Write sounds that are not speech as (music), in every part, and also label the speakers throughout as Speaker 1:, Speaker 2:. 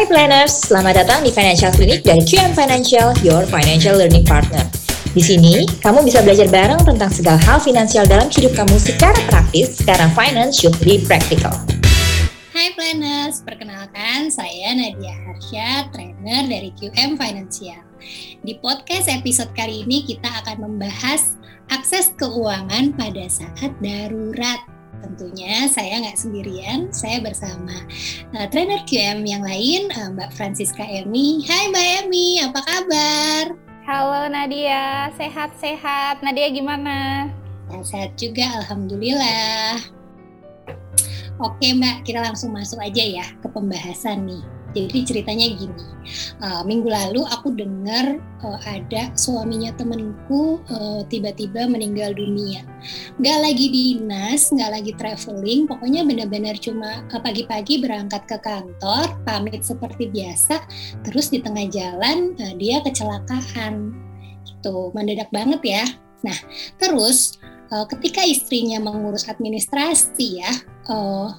Speaker 1: Hai planners, selamat datang di Financial Clinic dari QM Financial, your financial learning partner. Di sini, kamu bisa belajar bareng tentang segala hal finansial dalam hidup kamu secara praktis, karena finance should be practical.
Speaker 2: Hai planners, perkenalkan saya Nadia Harsha, trainer dari QM Financial. Di podcast episode kali ini kita akan membahas akses keuangan pada saat darurat. Tentunya saya nggak sendirian, saya bersama uh, trainer QM yang lain, uh, Mbak Francisca Emi. Hai Mbak Emi, apa kabar?
Speaker 3: Halo Nadia, sehat-sehat. Nadia gimana?
Speaker 2: Sehat juga, Alhamdulillah. Oke Mbak, kita langsung masuk aja ya ke pembahasan nih. Jadi ceritanya gini, uh, minggu lalu aku dengar uh, ada suaminya temenku uh, tiba-tiba meninggal dunia. Nggak lagi dinas, nggak lagi traveling, pokoknya benar-benar cuma pagi-pagi berangkat ke kantor, pamit seperti biasa, terus di tengah jalan uh, dia kecelakaan. Gitu, mendadak banget ya. Nah, terus uh, ketika istrinya mengurus administrasi ya, uh,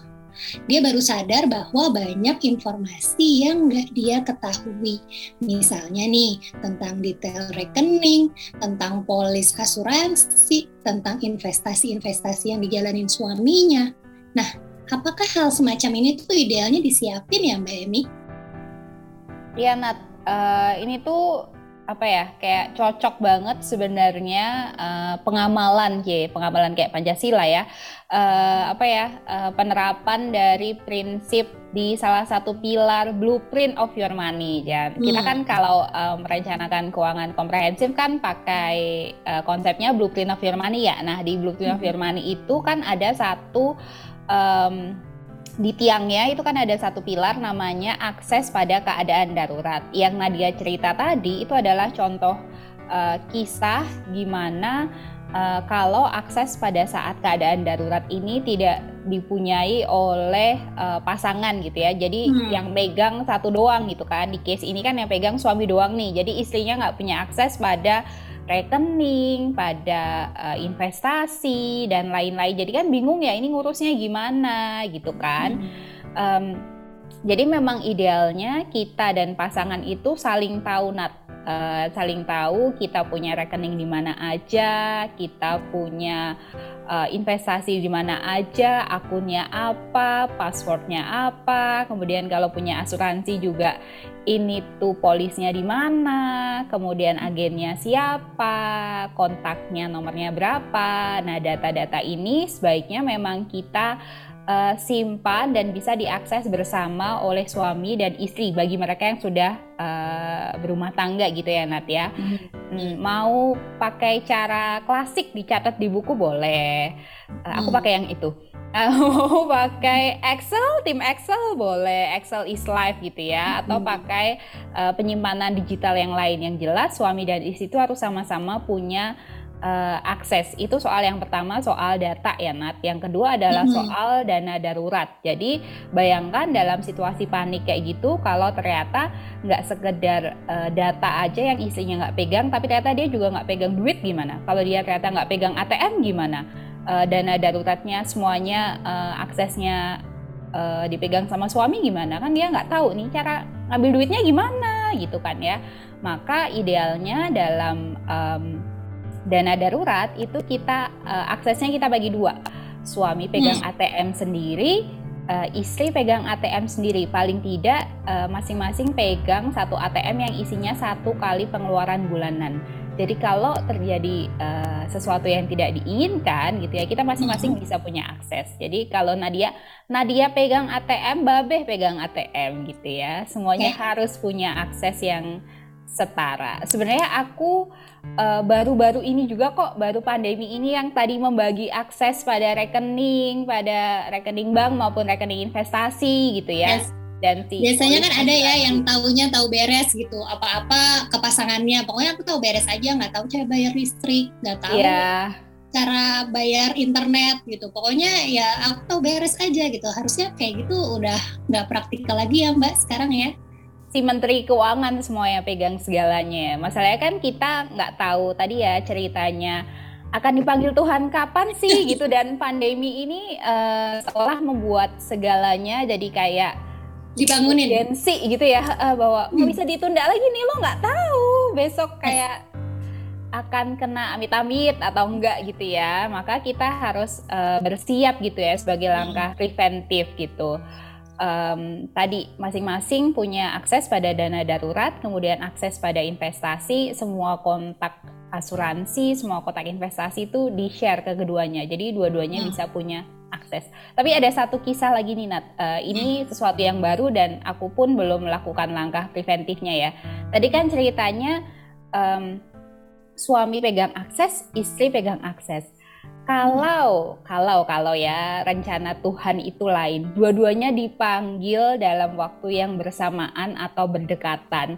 Speaker 2: dia baru sadar bahwa banyak informasi yang nggak dia ketahui. Misalnya nih, tentang detail rekening, tentang polis asuransi, tentang investasi-investasi yang dijalanin suaminya. Nah, apakah hal semacam ini tuh idealnya disiapin ya Mbak Emi?
Speaker 3: Iya Nat, uh, ini tuh apa ya kayak cocok banget sebenarnya uh, pengamalan ya pengamalan kayak Pancasila ya uh, apa ya uh, penerapan dari prinsip di salah satu pilar blueprint of your money ya hmm. kita kan kalau uh, merencanakan keuangan komprehensif kan pakai uh, konsepnya blueprint of your money ya nah di blueprint hmm. of your money itu kan ada satu um, di tiangnya itu kan ada satu pilar namanya akses pada keadaan darurat. Yang Nadia cerita tadi itu adalah contoh uh, kisah gimana uh, kalau akses pada saat keadaan darurat ini tidak dipunyai oleh uh, pasangan gitu ya. Jadi hmm. yang pegang satu doang gitu kan. Di case ini kan yang pegang suami doang nih. Jadi istrinya nggak punya akses pada rekening, pada uh, investasi dan lain-lain. Jadi kan bingung ya ini ngurusnya gimana gitu kan. Hmm. Um, jadi memang idealnya kita dan pasangan itu saling tahu nat uh, saling tahu kita punya rekening di mana aja, kita punya uh, investasi di mana aja, akunnya apa, passwordnya apa, kemudian kalau punya asuransi juga ini tuh polisnya di mana, kemudian agennya siapa, kontaknya nomornya berapa. Nah, data-data ini sebaiknya memang kita uh, simpan dan bisa diakses bersama oleh suami dan istri bagi mereka yang sudah uh, berumah tangga gitu ya Nat ya. Hmm. hmm. Mau pakai cara klasik dicatat di buku boleh. Uh, aku hmm. pakai yang itu. (laughs) Mau pakai Excel, tim Excel boleh, Excel is life gitu ya, atau hmm. pakai uh, penyimpanan digital yang lain yang jelas suami dan istri itu harus sama-sama punya uh, akses. Itu soal yang pertama soal data ya Nat. Yang kedua adalah mm -hmm. soal dana darurat. Jadi bayangkan dalam situasi panik kayak gitu kalau ternyata nggak sekedar uh, data aja yang isinya nggak pegang, tapi ternyata dia juga nggak pegang duit gimana? Kalau dia ternyata nggak pegang ATM gimana? Uh, dana daruratnya semuanya uh, aksesnya uh, dipegang sama suami gimana kan dia nggak tahu nih cara ngambil duitnya gimana gitu kan ya maka idealnya dalam um, dana darurat itu kita uh, aksesnya kita bagi dua. Suami pegang hmm. ATM sendiri, uh, istri pegang ATM sendiri. Paling tidak uh, masing-masing pegang satu ATM yang isinya satu kali pengeluaran bulanan. Jadi kalau terjadi uh, sesuatu yang tidak diinginkan gitu ya, kita masing-masing hmm. bisa punya akses. Jadi kalau Nadia Nadia pegang ATM, Babeh pegang ATM gitu ya. Semuanya okay. harus punya akses yang setara. Sebenarnya aku eh, baru-baru uh, ini juga kok baru pandemi ini yang tadi membagi akses pada rekening, pada rekening bank maupun rekening investasi gitu ya. Yes.
Speaker 2: Dan biasanya kan ada ya yang tahunya tahu beres gitu apa-apa ke pasangannya. Pokoknya aku tahu beres aja, nggak tahu cara bayar listrik, nggak tahu. Yeah cara bayar internet gitu pokoknya ya aku tahu beres aja gitu harusnya kayak gitu udah nggak praktikal lagi ya mbak sekarang ya
Speaker 3: si menteri keuangan semua yang pegang segalanya. Masalahnya kan kita nggak tahu tadi ya ceritanya akan dipanggil Tuhan kapan sih (laughs) gitu dan pandemi ini uh, seolah membuat segalanya jadi kayak
Speaker 2: dibangunin
Speaker 3: urgensi gitu ya uh, bahwa nggak hmm. bisa ditunda lagi nih lo nggak tahu besok kayak akan kena amit-amit atau enggak gitu ya maka kita harus uh, bersiap gitu ya sebagai hmm. langkah preventif gitu um, tadi masing-masing punya akses pada dana darurat kemudian akses pada investasi semua kontak asuransi semua kotak investasi itu di share ke keduanya jadi dua-duanya hmm. bisa punya akses. Tapi ada satu kisah lagi nih Nat. Uh, ini sesuatu yang baru dan aku pun belum melakukan langkah preventifnya ya. Tadi kan ceritanya um, suami pegang akses, istri pegang akses. Kalau kalau kalau ya rencana Tuhan itu lain, dua-duanya dipanggil dalam waktu yang bersamaan atau berdekatan,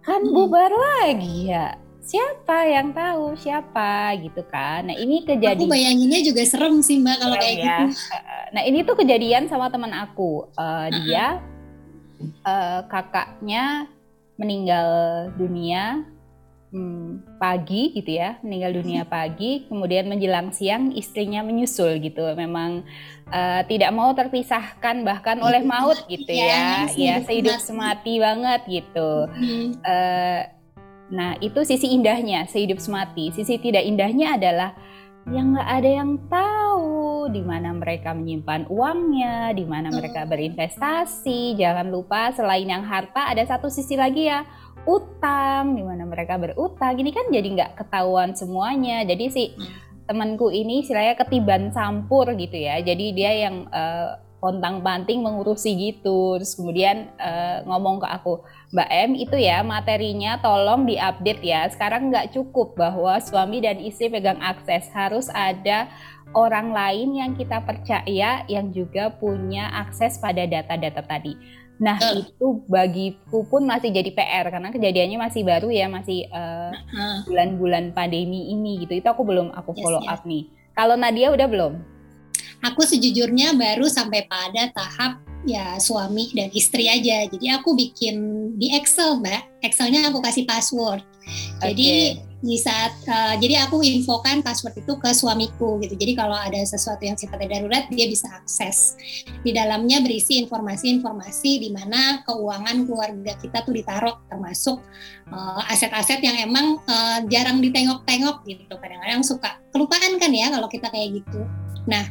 Speaker 3: kan bubar lagi ya siapa yang tahu siapa gitu kan. Nah ini kejadian. Aku
Speaker 2: bayanginnya juga serem sih mbak kalau kayak ya. gitu. (laughs)
Speaker 3: Nah ini tuh kejadian sama teman aku. Uh, uh-huh. Dia uh, kakaknya meninggal dunia hmm, pagi gitu ya, meninggal dunia pagi. Kemudian menjelang siang istrinya menyusul gitu. Memang uh, tidak mau terpisahkan bahkan oleh maut gitu ya. Ya, ya sehidup semati banget gitu. Uh, Nah, itu sisi indahnya sehidup semati. Sisi tidak indahnya adalah yang nggak ada yang tahu di mana mereka menyimpan uangnya, di mana mereka berinvestasi. Jangan lupa selain yang harta ada satu sisi lagi ya utang, di mana mereka berutang. Ini kan jadi nggak ketahuan semuanya. Jadi si temanku ini istilahnya ketiban campur gitu ya. Jadi dia yang uh, pontang panting mengurusi gitu terus kemudian uh, ngomong ke aku Mbak M itu ya materinya tolong diupdate ya sekarang nggak cukup bahwa suami dan istri pegang akses harus ada orang lain yang kita percaya yang juga punya akses pada data-data tadi Nah uh. itu bagiku pun masih jadi PR karena kejadiannya masih baru ya masih bulan-bulan uh, uh. pandemi ini gitu itu aku belum aku follow yes, up nih. Kalau Nadia udah belum?
Speaker 2: aku sejujurnya baru sampai pada tahap ya suami dan istri aja. Jadi aku bikin di Excel, Mbak. Excelnya aku kasih password. Jadi di saat uh, jadi aku infokan password itu ke suamiku gitu. Jadi kalau ada sesuatu yang sifatnya darurat dia bisa akses. Di dalamnya berisi informasi-informasi di mana keuangan keluarga kita tuh ditaruh termasuk uh, aset-aset yang emang uh, jarang ditengok-tengok gitu. Kadang-kadang suka kelupaan kan ya kalau kita kayak gitu. Nah,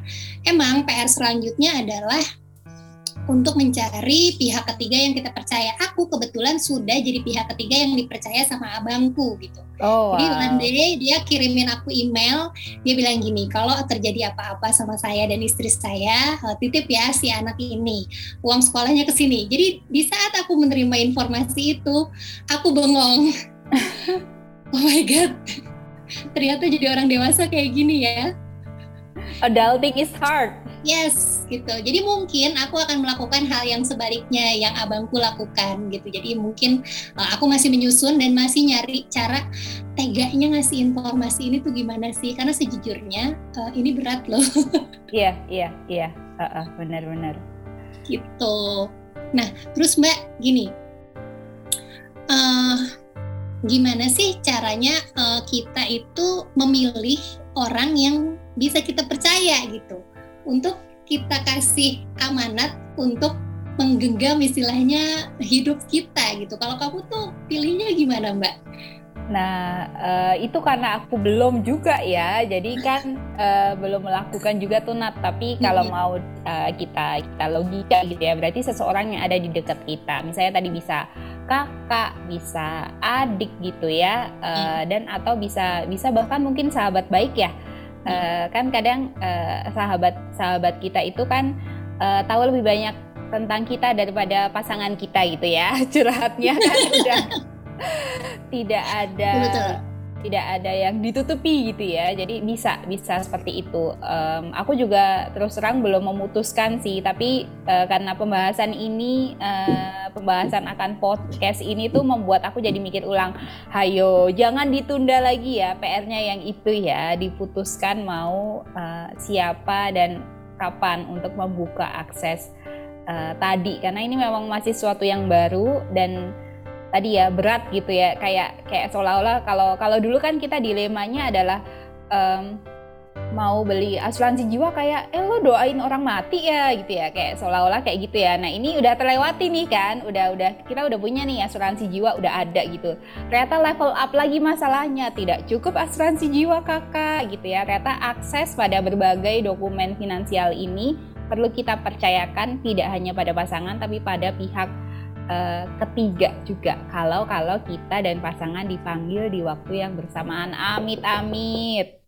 Speaker 2: emang PR selanjutnya adalah untuk mencari pihak ketiga yang kita percaya. Aku kebetulan sudah jadi pihak ketiga yang dipercaya sama abangku gitu. Oh, Jadi one day dia kirimin aku email, dia bilang gini, kalau terjadi apa-apa sama saya dan istri saya, eh, titip ya si anak ini, uang sekolahnya ke sini. Jadi di saat aku menerima informasi itu, aku bengong. (laughs) oh my god, ternyata jadi orang dewasa kayak gini ya
Speaker 3: adulting is hard.
Speaker 2: Yes, gitu. Jadi mungkin aku akan melakukan hal yang sebaliknya yang abangku lakukan gitu. Jadi mungkin uh, aku masih menyusun dan masih nyari cara tegaknya ngasih informasi ini tuh gimana sih? Karena sejujurnya uh, ini berat loh. (laughs)
Speaker 3: Iya, iya, iya. Benar-benar.
Speaker 2: Gitu. Nah, terus Mbak gini, uh, gimana sih caranya uh, kita itu memilih orang yang bisa kita percaya gitu untuk kita kasih amanat untuk menggenggam istilahnya hidup kita gitu. Kalau kamu tuh pilihnya gimana Mbak?
Speaker 3: Nah, uh, itu karena aku belum juga ya, jadi kan uh, belum melakukan juga tuh Nat. Tapi kalau mau uh, kita kita logika gitu ya, berarti seseorang yang ada di dekat kita. Misalnya tadi bisa kakak, bisa adik gitu ya, uh, dan atau bisa bisa bahkan mungkin sahabat baik ya uh, kan kadang uh, sahabat sahabat kita itu kan uh, tahu lebih banyak tentang kita daripada pasangan kita gitu ya (laughs) curhatnya kan udah (laughs) tidak ada Betul tidak ada yang ditutupi gitu ya. Jadi bisa bisa seperti itu. Um, aku juga terus terang belum memutuskan sih tapi uh, karena pembahasan ini uh, pembahasan akan podcast ini tuh membuat aku jadi mikir ulang hayo jangan ditunda lagi ya PR-nya yang itu ya diputuskan mau uh, siapa dan kapan untuk membuka akses uh, tadi. Karena ini memang masih sesuatu yang baru dan tadi ya berat gitu ya. Kayak kayak seolah-olah kalau kalau dulu kan kita dilemanya adalah um, mau beli asuransi jiwa kayak eh lo doain orang mati ya gitu ya. Kayak seolah-olah kayak gitu ya. Nah ini udah terlewati nih kan. Udah udah kita udah punya nih asuransi jiwa udah ada gitu. Ternyata level up lagi masalahnya. Tidak cukup asuransi jiwa kakak gitu ya. Ternyata akses pada berbagai dokumen finansial ini perlu kita percayakan tidak hanya pada pasangan tapi pada pihak uh, ketiga juga kalau kalau kita dan pasangan dipanggil di waktu yang bersamaan amit amit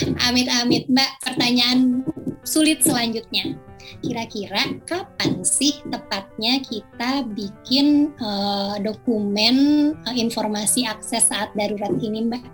Speaker 2: Amit-amit Mbak, pertanyaan sulit selanjutnya. Kira-kira kapan sih tepatnya kita bikin uh, dokumen uh, informasi akses saat darurat ini Mbak?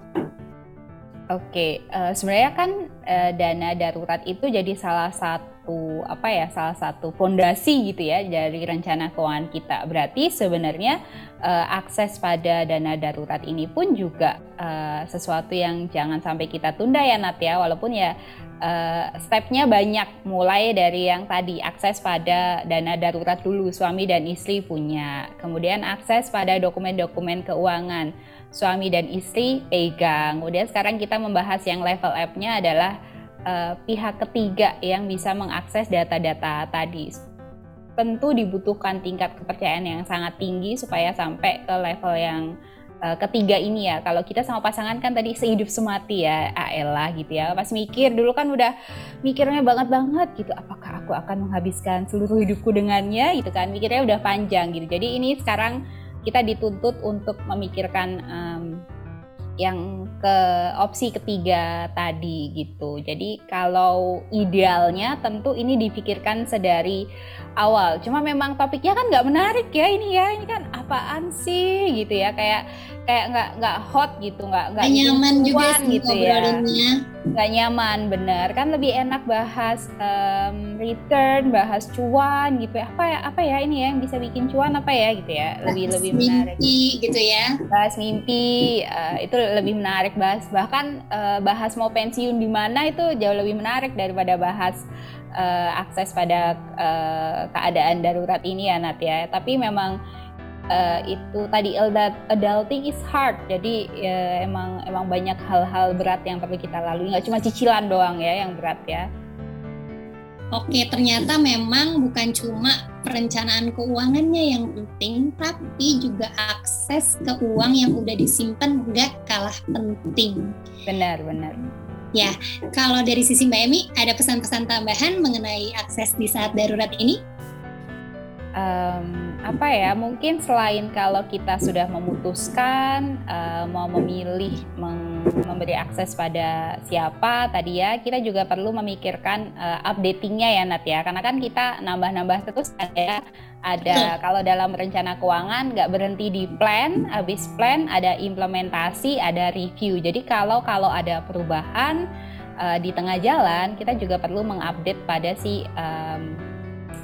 Speaker 3: Oke, uh, sebenarnya kan uh, dana darurat itu jadi salah satu satu apa ya salah satu fondasi gitu ya dari rencana keuangan kita. Berarti sebenarnya uh, akses pada dana darurat ini pun juga uh, sesuatu yang jangan sampai kita tunda ya Nat ya. Walaupun ya uh, stepnya banyak mulai dari yang tadi akses pada dana darurat dulu suami dan istri punya. Kemudian akses pada dokumen-dokumen keuangan suami dan istri pegang. Kemudian sekarang kita membahas yang level F-nya adalah uh, pihak ketiga yang bisa mengakses data-data tadi. Tentu dibutuhkan tingkat kepercayaan yang sangat tinggi supaya sampai ke level yang uh, ketiga ini ya. Kalau kita sama pasangan kan tadi sehidup semati ya, Aela gitu ya. Pas mikir dulu kan udah mikirnya banget banget gitu. Apakah aku akan menghabiskan seluruh hidupku dengannya gitu kan? Mikirnya udah panjang gitu. Jadi ini sekarang kita dituntut untuk memikirkan um, yang ke opsi ketiga tadi gitu. Jadi kalau idealnya tentu ini dipikirkan sedari awal. Cuma memang topiknya kan nggak menarik ya ini ya. Ini kan apaan sih gitu ya kayak kayak nggak nggak hot gitu nggak nggak
Speaker 2: nyaman juga sih gitu ya
Speaker 3: nggak nyaman bener kan lebih enak bahas um, return bahas cuan gitu ya. Apa ya apa ya ini ya yang bisa bikin cuan apa ya gitu ya. Lebih bahas lebih menarik.
Speaker 2: mimpi gitu ya.
Speaker 3: Bahas mimpi uh, itu lebih menarik bahas. Bahkan uh, bahas mau pensiun di mana itu jauh lebih menarik daripada bahas uh, akses pada uh, keadaan darurat ini ya Nat ya. Tapi memang uh, itu tadi adulting is hard jadi ya, emang emang banyak hal-hal berat yang perlu kita lalui nggak cuma cicilan doang ya yang berat ya
Speaker 2: Oke, ternyata memang bukan cuma perencanaan keuangannya yang penting, tapi juga akses ke uang yang udah disimpan nggak kalah penting.
Speaker 3: Benar, benar.
Speaker 2: Ya, kalau dari sisi Mbak Emi, ada pesan-pesan tambahan mengenai akses di saat darurat ini?
Speaker 3: Um, apa ya mungkin selain kalau kita sudah memutuskan uh, mau memilih memberi akses pada siapa tadi ya kita juga perlu memikirkan uh, updatingnya ya Nat ya. Karena kan kita nambah-nambah terus ya. Ada kalau dalam rencana keuangan nggak berhenti di plan habis plan ada implementasi ada review. Jadi kalau kalau ada perubahan uh, di tengah jalan kita juga perlu mengupdate pada si um,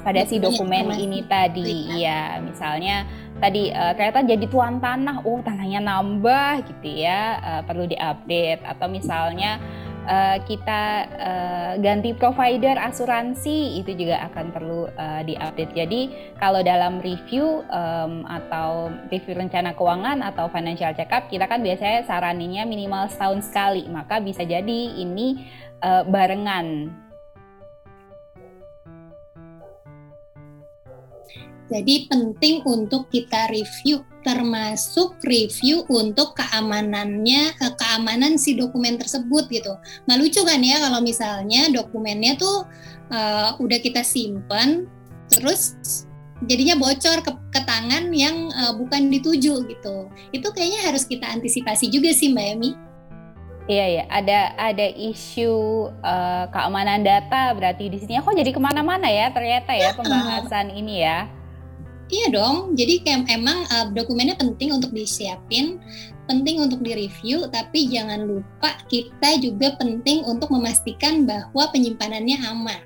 Speaker 3: pada si dokumen ini tadi ya misalnya tadi uh, ternyata jadi tuan tanah oh tanahnya nambah gitu ya uh, perlu diupdate atau misalnya uh, kita uh, ganti provider asuransi itu juga akan perlu uh, diupdate. Jadi kalau dalam review um, atau review rencana keuangan atau financial check up kita kan biasanya saraninnya minimal setahun sekali. Maka bisa jadi ini uh, barengan
Speaker 2: Jadi penting untuk kita review termasuk review untuk keamanannya eh, keamanan si dokumen tersebut gitu. Nggak lucu kan ya kalau misalnya dokumennya tuh uh, udah kita simpan terus jadinya bocor ke, ke tangan yang uh, bukan dituju gitu. Itu kayaknya harus kita antisipasi juga sih Mbak Emi.
Speaker 3: Iya ya, ada ada isu uh, keamanan data berarti di sini. Kok jadi ke mana-mana ya ternyata ya pembahasan ini ya.
Speaker 2: Iya dong, jadi kayak emang uh, dokumennya penting untuk disiapin, penting untuk direview, tapi jangan lupa kita juga penting untuk memastikan bahwa penyimpanannya aman.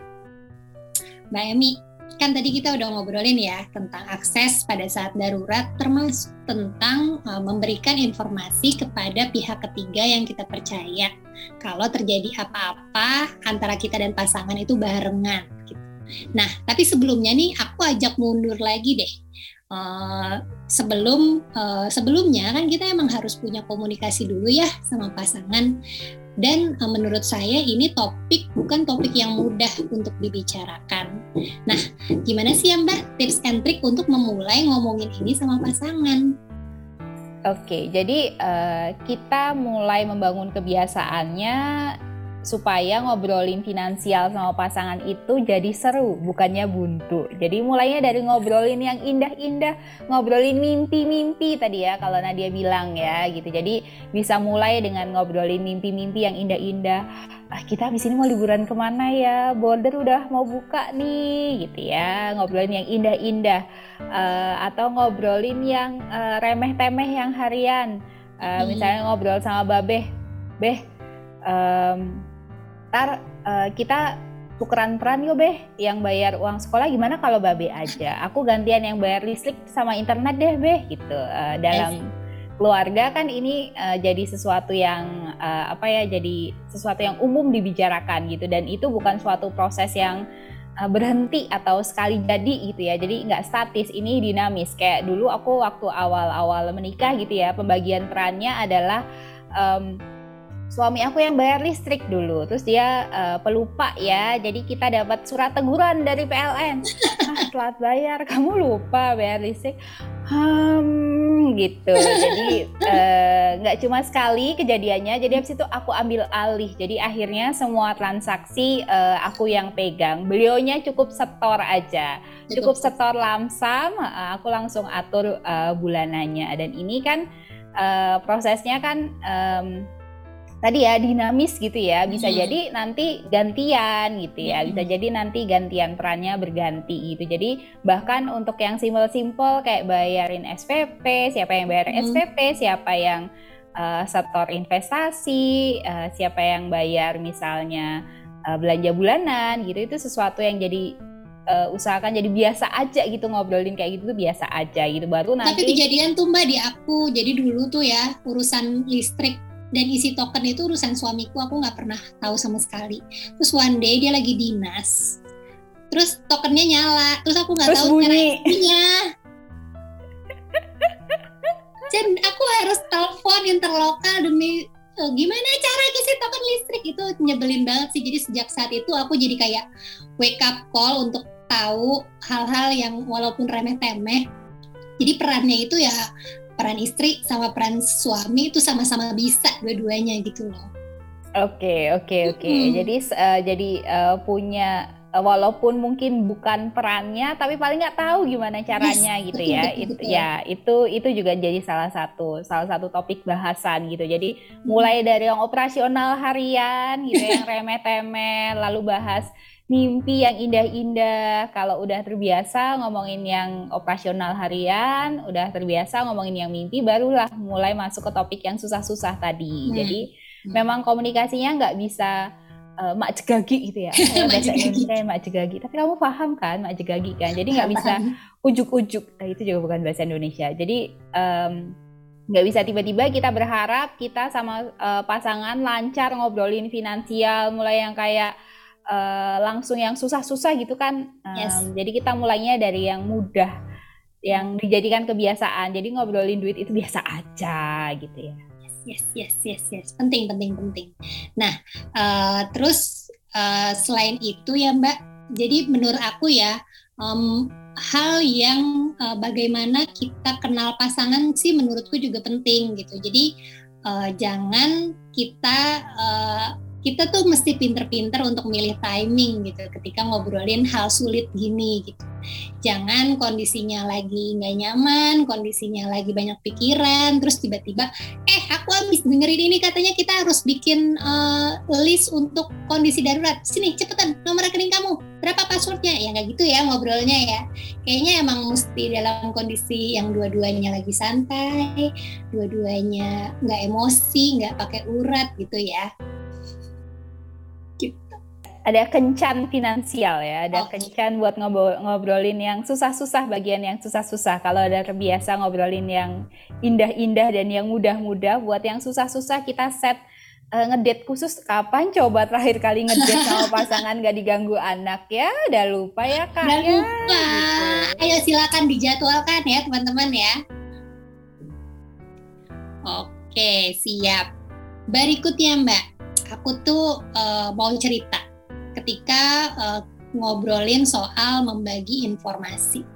Speaker 2: Mbak Emi, kan tadi kita udah ngobrolin ya tentang akses pada saat darurat, termasuk tentang uh, memberikan informasi kepada pihak ketiga yang kita percaya. Kalau terjadi apa-apa antara kita dan pasangan itu barengan. Gitu Nah, tapi sebelumnya nih aku ajak mundur lagi deh. Uh, sebelum uh, sebelumnya kan kita emang harus punya komunikasi dulu ya sama pasangan. Dan uh, menurut saya ini topik bukan topik yang mudah untuk dibicarakan. Nah, gimana sih ya Mbak tips and trick untuk memulai ngomongin ini sama pasangan?
Speaker 3: Oke, jadi uh, kita mulai membangun kebiasaannya supaya ngobrolin finansial sama pasangan itu jadi seru, bukannya buntu. Jadi mulainya dari ngobrolin yang indah-indah, ngobrolin mimpi-mimpi tadi ya kalau Nadia bilang ya gitu. Jadi bisa mulai dengan ngobrolin mimpi-mimpi yang indah-indah. Ah, kita di sini mau liburan ke mana ya? Border udah mau buka nih gitu ya. Ngobrolin yang indah-indah uh, atau ngobrolin yang uh, remeh-temeh yang harian. Uh. Misalnya ngobrol sama Babeh, Beh, um, ntar uh, kita tukeran peran yuk beh. Yang bayar uang sekolah gimana kalau babe aja? Aku gantian yang bayar listrik sama internet deh beh gitu. Uh, dalam keluarga kan ini uh, jadi sesuatu yang uh, apa ya jadi sesuatu yang umum dibicarakan gitu. Dan itu bukan suatu proses yang uh, berhenti atau sekali jadi gitu ya. Jadi nggak statis ini dinamis. Kayak dulu aku waktu awal-awal menikah gitu ya pembagian perannya adalah um, suami aku yang bayar listrik dulu terus dia uh, pelupa ya. Jadi kita dapat surat teguran dari PLN (laughs) ah, telat bayar kamu lupa bayar listrik. Hmm gitu. Jadi (laughs) eh, nggak uh, cuma sekali kejadiannya jadi habis itu aku ambil alih. Jadi akhirnya semua transaksi uh, aku yang pegang. Beliaunya cukup setor aja. Cukup setor. lamsam uh, aku langsung atur uh, bulanannya. Dan ini kan uh, prosesnya kan um, tadi ya dinamis gitu ya. Bisa hmm. jadi nanti gantian gitu ya. Bisa jadi nanti gantian perannya berganti gitu. Jadi bahkan untuk yang simpel-simpel kayak bayarin SPP siapa yang bayar hmm. SPP siapa yang uh, setor investasi uh, siapa yang bayar misalnya uh, belanja bulanan gitu. Itu sesuatu yang jadi uh, usahakan jadi biasa aja gitu ngobrolin kayak gitu tuh biasa aja gitu. Baru nanti
Speaker 2: tapi kejadian tuh mbak di aku. Jadi dulu tuh ya urusan listrik dan isi token itu urusan suamiku aku nggak pernah tahu sama sekali. Terus one day dia lagi dinas. Terus tokennya nyala. Terus aku nggak tahu cara isinya dan aku harus telepon interlokal demi uh, gimana cara isi token listrik? Itu nyebelin banget sih. Jadi sejak saat itu aku jadi kayak wake up call untuk tahu hal-hal yang walaupun remeh temeh jadi perannya itu ya peran istri sama peran suami itu sama-sama bisa dua-duanya gitu loh.
Speaker 3: Oke okay, oke okay, oke. Okay. Hmm. Jadi uh, jadi uh, punya uh, walaupun mungkin bukan perannya tapi paling nggak tahu gimana caranya yes, gitu betul, ya. Betul, itu betul. ya itu itu juga jadi salah satu salah satu topik bahasan gitu. Jadi mulai dari yang operasional harian gitu yang remeh-temeh lalu bahas mimpi yang indah-indah. Kalau udah terbiasa ngomongin yang operasional harian, udah terbiasa ngomongin yang mimpi, barulah mulai masuk ke topik yang susah-susah tadi. Hmm. Jadi hmm. memang komunikasinya nggak bisa uh, mak jegagi gitu ya. (laughs) bahasa Indonesia mak jegagi. Tapi kamu paham kan mak jegagi kan? Jadi nggak bisa ujuk-ujuk. Nah, itu juga bukan bahasa Indonesia. Jadi um, nggak bisa tiba-tiba kita berharap kita sama uh, pasangan lancar ngobrolin finansial mulai yang kayak uh, langsung yang susah-susah gitu kan. Um, yes. Jadi kita mulainya dari yang mudah, yang dijadikan kebiasaan. Jadi ngobrolin duit itu biasa aja gitu ya.
Speaker 2: Yes, yes, yes, yes. Penting, penting, penting. Nah, uh, terus uh, selain itu ya Mbak, jadi menurut aku ya um, hal yang uh, bagaimana kita kenal pasangan sih menurutku juga penting gitu. Jadi uh, jangan kita uh, kita tuh mesti pinter-pinter untuk milih timing gitu ketika ngobrolin hal sulit gini gitu. Jangan kondisinya lagi nggak nyaman, kondisinya lagi banyak pikiran, terus tiba-tiba, eh aku habis dengerin ini katanya kita harus bikin uh, list untuk kondisi darurat. Sini cepetan nomor rekening kamu, berapa passwordnya? Ya nggak gitu ya ngobrolnya ya. Kayaknya emang mesti dalam kondisi yang dua-duanya lagi santai, dua-duanya nggak emosi, nggak pakai urat gitu ya
Speaker 3: ada kencan finansial ya, ada okay. kencan buat ngobrol, ngobrolin yang susah-susah bagian yang susah-susah. Kalau ada terbiasa ngobrolin yang indah-indah dan yang mudah-mudah, buat yang susah-susah kita set uh, ngedate khusus kapan? Coba terakhir kali ngedate sama (laughs) pasangan gak diganggu anak ya? Udah lupa ya kak
Speaker 2: udah ya lupa. gitu. ayo silakan dijadwalkan ya teman-teman ya. Oke siap. Berikutnya mbak. Aku tuh uh, mau cerita ketika uh, ngobrolin soal membagi informasi.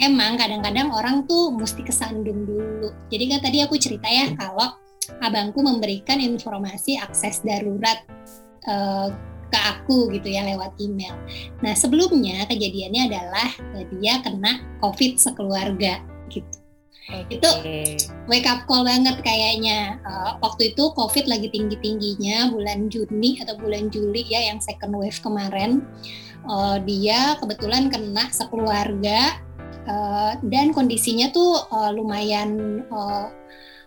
Speaker 2: Emang kadang-kadang orang tuh mesti kesandung dulu. Jadi kan tadi aku cerita ya kalau abangku memberikan informasi akses darurat uh, ke aku gitu ya lewat email. Nah sebelumnya kejadiannya adalah dia kena COVID sekeluarga gitu. Okay. Itu wake up call banget kayaknya. Uh, waktu itu COVID lagi tinggi-tingginya bulan Juni atau bulan Juli ya yang second wave kemarin. Uh, dia kebetulan kena sekeluarga uh, dan kondisinya tuh uh, lumayan uh,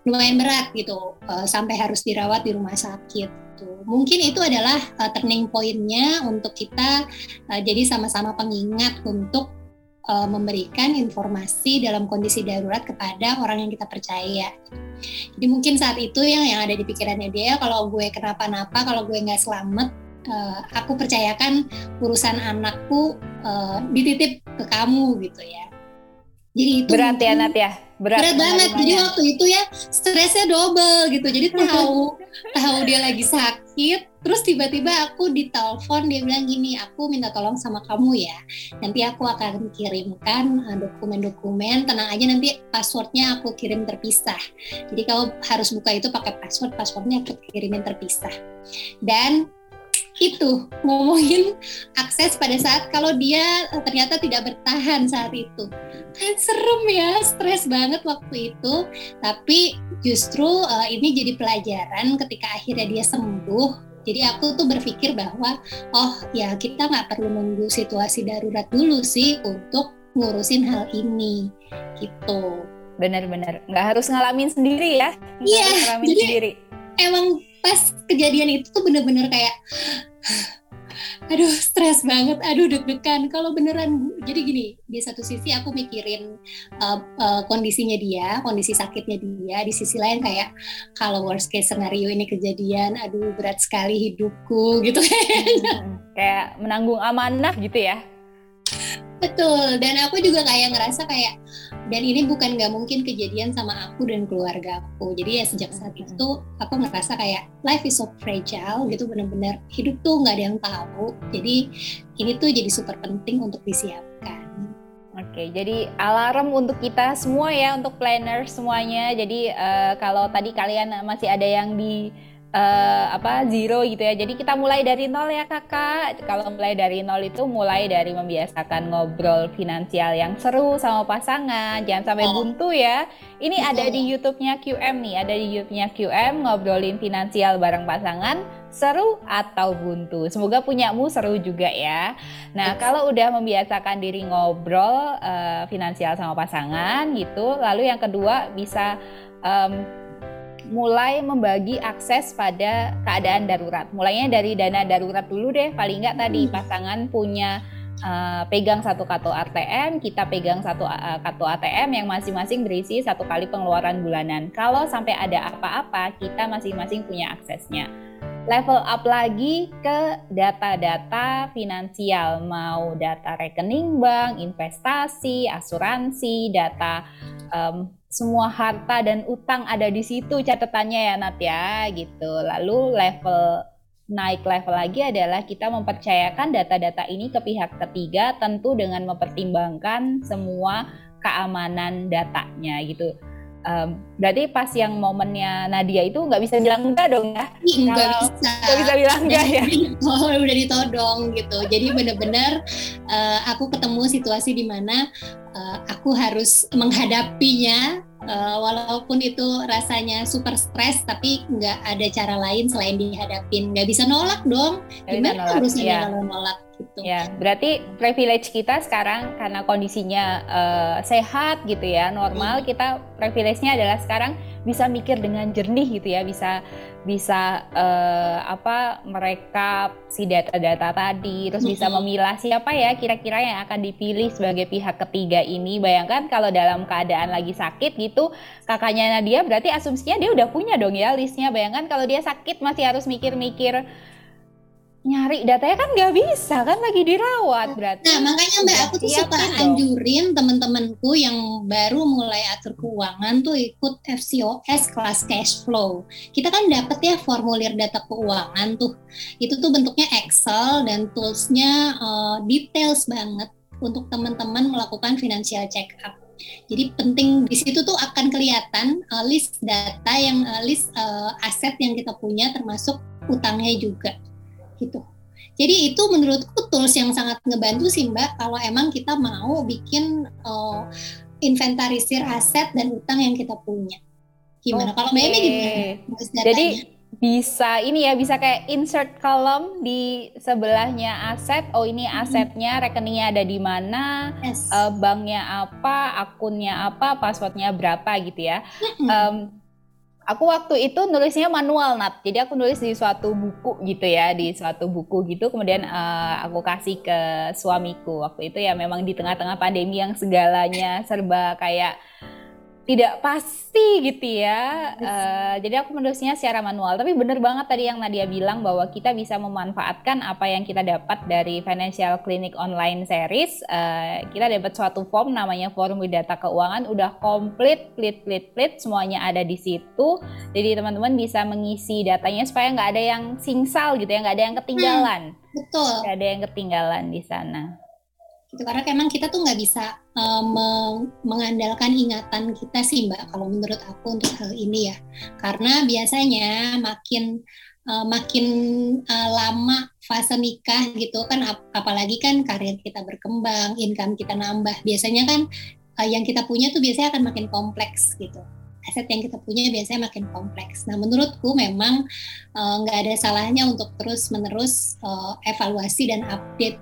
Speaker 2: lumayan berat gitu uh, sampai harus dirawat di rumah sakit gitu. Mungkin itu adalah uh, turning point-nya untuk kita uh, jadi sama-sama pengingat untuk uh, memberikan informasi dalam kondisi darurat kepada orang yang kita percaya. Jadi mungkin saat itu yang yang ada di pikirannya dia, kalau gue kenapa-napa, kalau gue nggak selamat, uh, aku percayakan urusan anakku uh, dititip ke kamu gitu ya.
Speaker 3: Jadi itu berat ya Nat ya
Speaker 2: berat, berat banget jadi waktu itu ya stresnya double gitu jadi tahu (laughs) tahu dia lagi sakit terus tiba-tiba aku ditelepon dia bilang gini aku minta tolong sama kamu ya. Nanti aku akan kirimkan eh, dokumen-dokumen. Tenang aja nanti passwordnya aku kirim terpisah. Jadi kalau harus buka itu pakai password passwordnya aku kirimin terpisah. Dan itu ngomongin akses pada saat kalau dia eh, ternyata tidak bertahan saat itu. Kan serem ya stres banget waktu itu. Tapi justru uh, ini jadi pelajaran ketika akhirnya dia sembuh jadi aku tuh berpikir bahwa oh ya kita nggak perlu nunggu situasi darurat dulu sih untuk ngurusin hal ini gitu.
Speaker 3: Benar-benar. Nggak harus ngalamin sendiri ya.
Speaker 2: Iya jadi sendiri. emang pas kejadian itu tuh bener-bener kayak aduh stres banget, aduh deg-degan. Kalau beneran, jadi gini, di satu sisi aku mikirin uh, uh, kondisinya dia, kondisi sakitnya dia. Di sisi lain kayak kalau worst case scenario ini kejadian, aduh berat sekali hidupku (laughs) gitu kayaknya.
Speaker 3: Hmm, kayak menanggung amanah gitu ya.
Speaker 2: Betul, dan aku juga kayak ngerasa kayak dan ini bukan nggak mungkin kejadian sama aku dan keluarga aku. Jadi ya sejak saat itu aku ngerasa kayak life is so fragile gitu, bener-bener hidup tuh nggak ada yang tahu. Jadi ini tuh jadi super penting untuk disiapkan.
Speaker 3: Oke, jadi alarm untuk kita semua ya, untuk planner semuanya. Jadi uh, kalau tadi kalian masih ada yang di uh, apa zero gitu ya. Jadi kita mulai dari nol ya kakak. Kalau mulai dari nol itu mulai dari membiasakan ngobrol finansial yang seru sama pasangan. Jangan sampai oh. buntu ya. Ini ada di YouTube-nya QM nih, ada di YouTube-nya QM ngobrolin finansial bareng pasangan seru atau buntu. Semoga punyamu seru juga ya. Nah, kalau udah membiasakan diri ngobrol uh, finansial sama pasangan gitu, lalu yang kedua bisa um, mulai membagi akses pada keadaan darurat. Mulainya dari dana darurat dulu deh, paling nggak tadi hmm. pasangan punya uh, pegang satu kartu ATM, kita pegang satu uh, kartu ATM yang masing-masing berisi satu kali pengeluaran bulanan. Kalau sampai ada apa-apa, kita masing-masing punya aksesnya. Level up lagi ke data-data finansial, mau data rekening bank, investasi, asuransi, data um, semua harta dan utang ada di situ catatannya ya Nat ya gitu. Lalu level naik level lagi adalah kita mempercayakan data-data ini ke pihak ketiga tentu dengan mempertimbangkan semua keamanan datanya gitu. Um, berarti pas yang momennya Nadia itu nggak bisa bilang enggak dong ya?
Speaker 2: Nggak bisa.
Speaker 3: Nggak bisa bilang enggak ya? (laughs)
Speaker 2: Oh udah ditodong gitu. Jadi benar-benar uh, aku ketemu situasi di mana uh, aku harus menghadapinya uh, walaupun itu rasanya super stres tapi nggak ada cara lain selain dihadapin nggak bisa nolak dong gimana harusnya ya. kalau nolak gitu
Speaker 3: ya berarti privilege kita sekarang karena kondisinya uh, sehat gitu ya normal hmm. kita privilege-nya adalah sekarang bisa mikir dengan jernih gitu ya bisa bisa uh, apa mereka si data-data tadi terus bisa memilah siapa ya kira-kira yang akan dipilih sebagai pihak ketiga ini. Bayangkan kalau dalam keadaan lagi sakit gitu kakaknya Nadia berarti asumsinya dia udah punya dong ya listnya. Bayangkan kalau dia sakit masih harus mikir-mikir nyari datanya kan nggak bisa kan lagi dirawat berarti.
Speaker 2: Nah makanya mbak aku tuh suka anjurin temen-temenku yang baru mulai atur keuangan tuh ikut FCOS kelas cash flow. Kita kan dapet ya formulir data keuangan tuh. Itu tuh bentuknya Excel dan toolsnya uh, details banget untuk teman-teman melakukan financial check up. Jadi penting di situ tuh akan kelihatan uh, list data yang uh, list uh, aset yang kita punya termasuk utangnya juga gitu. Jadi itu menurutku tools yang sangat ngebantu sih Mbak kalau emang kita mau bikin uh, inventarisir aset dan utang yang kita punya. Gimana? Okay. Kalau Mbak Emi gimana?
Speaker 3: Jadi bisa ini ya bisa kayak insert column di sebelahnya aset oh ini asetnya rekeningnya ada di mana yes. uh, banknya apa akunnya apa passwordnya berapa gitu ya um, aku waktu itu nulisnya manual nat. Jadi aku nulis di suatu buku gitu ya di suatu buku gitu. Kemudian uh, aku kasih ke suamiku. Waktu itu ya memang di tengah-tengah pandemi yang segalanya serba kayak tidak pasti gitu ya. Uh, jadi aku menulisnya secara manual. Tapi bener banget tadi yang Nadia bilang bahwa kita bisa memanfaatkan apa yang kita dapat dari Financial Clinic Online Series. Uh, kita dapat suatu form namanya form data keuangan, udah komplit, plit, plit, plit, semuanya ada di situ. Jadi teman-teman bisa mengisi datanya supaya nggak ada yang singsal gitu ya, nggak ada yang ketinggalan.
Speaker 2: Hmm, betul.
Speaker 3: Nggak ada yang ketinggalan di sana
Speaker 2: gitu karena memang kita tuh nggak bisa uh, mengandalkan ingatan kita sih mbak kalau menurut aku untuk hal ini ya karena biasanya makin uh, makin uh, lama fase nikah gitu kan ap apalagi kan karir kita berkembang income kita nambah biasanya kan uh, yang kita punya tuh biasanya akan makin kompleks gitu aset yang kita punya biasanya makin kompleks. Nah, menurutku memang nggak uh, ada salahnya untuk terus menerus uh, evaluasi dan update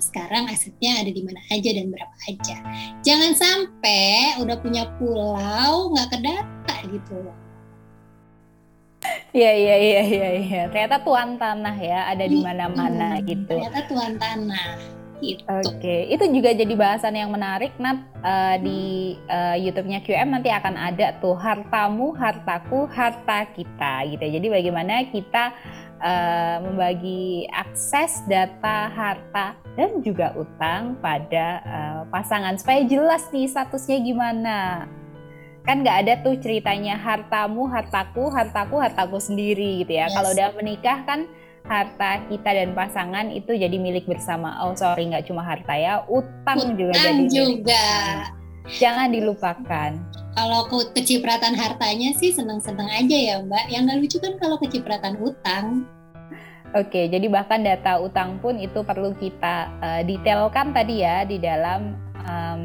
Speaker 2: sekarang asetnya ada di mana aja dan berapa aja. Jangan sampai udah punya pulau nggak kedata gitu loh.
Speaker 3: Iya iya iya iya iya. Ternyata tuan tanah ya ada di mana-mana hmm, gitu.
Speaker 2: Ternyata tuan tanah. Gitu.
Speaker 3: Oke, okay. itu juga jadi bahasan yang menarik Nat uh, di uh, YouTube-nya QM nanti akan ada tuh hartamu, hartaku, harta kita gitu. Jadi bagaimana kita uh, membagi akses data harta dan juga utang pada uh, pasangan supaya jelas nih statusnya gimana. Kan nggak ada tuh ceritanya hartamu hartaku hartaku hartaku sendiri gitu ya. Yes. kalau udah menikah kan harta kita dan pasangan itu jadi milik bersama. Oh sorry nggak cuma harta ya utang, utang juga jadi
Speaker 2: juga
Speaker 3: jangan dilupakan
Speaker 2: kalau kecipratan hartanya sih senang-senang aja ya Mbak. Yang nggak lucu kan kalau kecipratan utang.
Speaker 3: Oke, jadi bahkan data utang pun itu perlu kita uh, detailkan tadi ya di dalam um,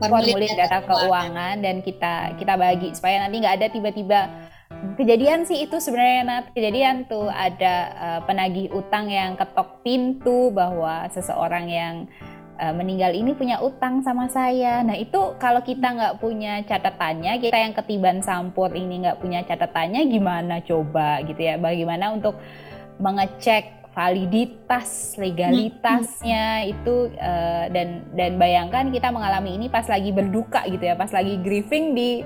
Speaker 3: formulir data, data keuangan dan kita kita bagi supaya nanti nggak ada tiba-tiba kejadian sih itu sebenarnya Nat kejadian tuh ada uh, penagih utang yang ketok pintu bahwa seseorang yang uh, meninggal ini punya utang sama saya. Nah itu kalau kita nggak punya catatannya, kita yang ketiban sampur ini nggak punya catatannya, gimana coba gitu ya? Bagaimana untuk mengecek validitas legalitasnya itu uh, dan dan bayangkan kita mengalami ini pas lagi berduka gitu ya pas lagi grieving di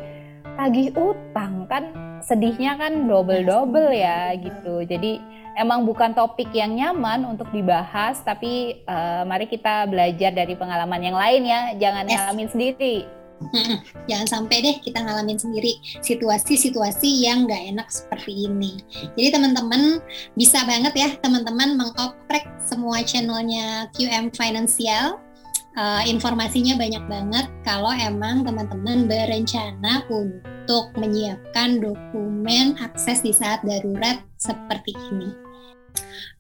Speaker 3: tagih utang kan sedihnya kan double double ya gitu jadi emang bukan topik yang nyaman untuk dibahas, tapi uh, mari kita belajar dari pengalaman yang lain ya, jangan yes. ngalamin sendiri.
Speaker 2: Jangan sampai deh kita ngalamin sendiri situasi-situasi yang gak enak seperti ini. Jadi teman-teman bisa banget ya teman-teman mengoprek semua channelnya QM Financial. Uh, informasinya banyak banget kalau emang teman-teman berencana untuk menyiapkan dokumen akses di saat darurat seperti ini.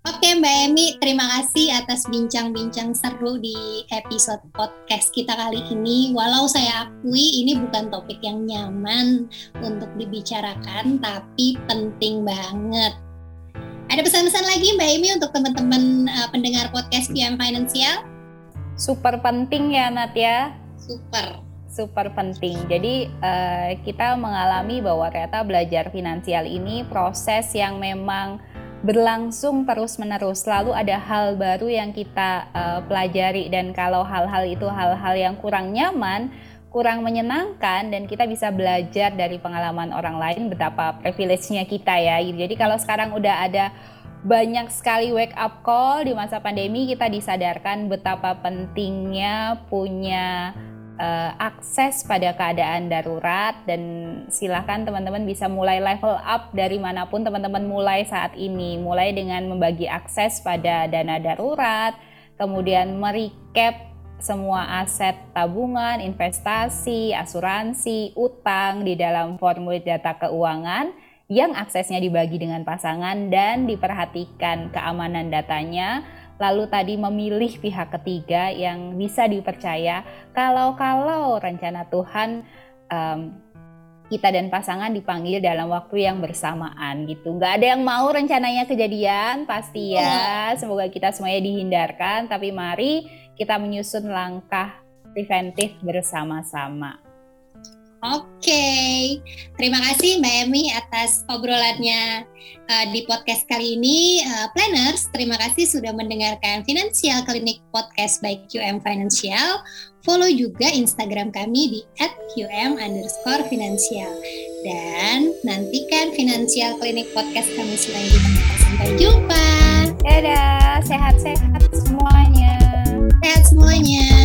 Speaker 2: Oke Mbak Emi, terima kasih atas bincang-bincang seru di episode podcast kita kali ini. Walau saya akui ini bukan topik yang nyaman untuk dibicarakan, tapi penting banget. Ada pesan-pesan lagi Mbak Emi untuk teman-teman uh, pendengar podcast PM Financial?
Speaker 3: Super penting ya Nat ya.
Speaker 2: Super
Speaker 3: super penting. Jadi uh, kita mengalami bahwa ternyata belajar finansial ini proses yang memang berlangsung terus-menerus. Selalu ada hal baru yang kita uh, pelajari dan kalau hal-hal itu hal-hal yang kurang nyaman, kurang menyenangkan dan kita bisa belajar dari pengalaman orang lain betapa privilege-nya kita ya. Jadi kalau sekarang udah ada banyak sekali wake up call di masa pandemi. Kita disadarkan betapa pentingnya punya uh, akses pada keadaan darurat. Dan silahkan teman-teman bisa mulai level up dari mana pun teman-teman mulai saat ini. Mulai dengan membagi akses pada dana darurat kemudian merecap semua aset tabungan, investasi, asuransi, utang di dalam formulir data keuangan yang aksesnya dibagi dengan pasangan dan diperhatikan keamanan datanya. Lalu tadi memilih pihak ketiga yang bisa dipercaya kalau-kalau rencana Tuhan um, kita dan pasangan dipanggil dalam waktu yang bersamaan gitu. Nggak ada yang mau rencananya kejadian pasti ya. Iya. Semoga kita semuanya dihindarkan. Tapi mari kita menyusun langkah preventif bersama-sama.
Speaker 2: Oke, terima kasih Mbak Emi atas obrolannya uh, di podcast kali ini. Uh, planners, terima kasih sudah mendengarkan Financial Clinic Podcast by QM Financial. Follow juga Instagram kami di @qm underscore financial. Dan nantikan Financial Clinic Podcast kami selanjutnya. Sampai jumpa.
Speaker 3: Dadah, sehat-sehat semuanya.
Speaker 2: Sehat semuanya.